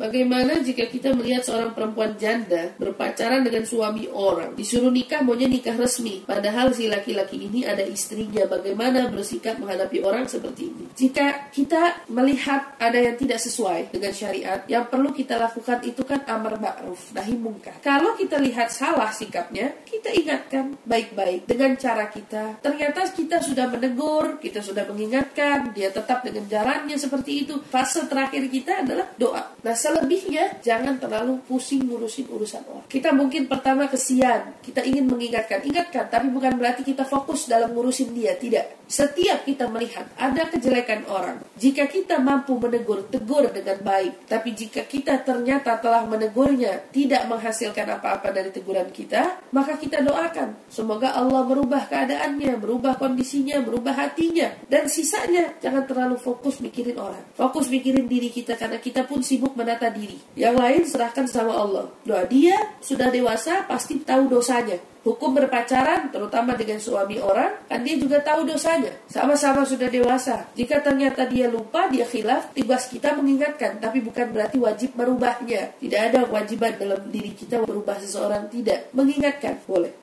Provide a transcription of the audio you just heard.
Bagaimana jika kita melihat seorang perempuan janda berpacaran dengan suami orang, disuruh nikah maunya nikah resmi, padahal si laki-laki ini ada istrinya. Bagaimana bersikap menghadapi orang seperti ini? Jika kita melihat ada yang tidak sesuai dengan syariat, yang perlu kita lakukan itu kan amar ma'ruf nahi mungkar. Kalau kita lihat salah sikapnya, kita ingatkan baik-baik dengan cara kita. Ternyata kita sudah menegur, kita sudah mengingatkan, dia tetap dengan jalannya seperti itu. Fase terakhir kita adalah doa. Nah, selebihnya jangan terlalu pusing ngurusin urusan orang. Kita mungkin pertama kesian, kita ingin mengingatkan, ingatkan, tapi bukan berarti kita fokus dalam ngurusin dia, tidak. Setiap kita melihat ada kejelekan orang, jika kita mampu menegur, tegur dengan baik. Tapi jika kita ternyata telah menegurnya, tidak menghasilkan apa-apa dari teguran kita, maka kita doakan. Semoga Allah merubah keadaannya, merubah kondisinya, merubah hatinya. Dan sisanya jangan terlalu fokus mikirin orang. Fokus mikirin diri kita karena kita pun sibuk menata diri. Yang lain serahkan sama Allah. Doa dia sudah dewasa pasti tahu dosanya. Hukum berpacaran, terutama dengan suami orang, kan dia juga tahu dosanya. Sama-sama sudah dewasa. Jika ternyata dia lupa, dia khilaf, tugas kita mengingatkan. Tapi bukan berarti wajib merubahnya. Tidak ada kewajiban dalam diri kita merubah seseorang, tidak. Mengingatkan, boleh.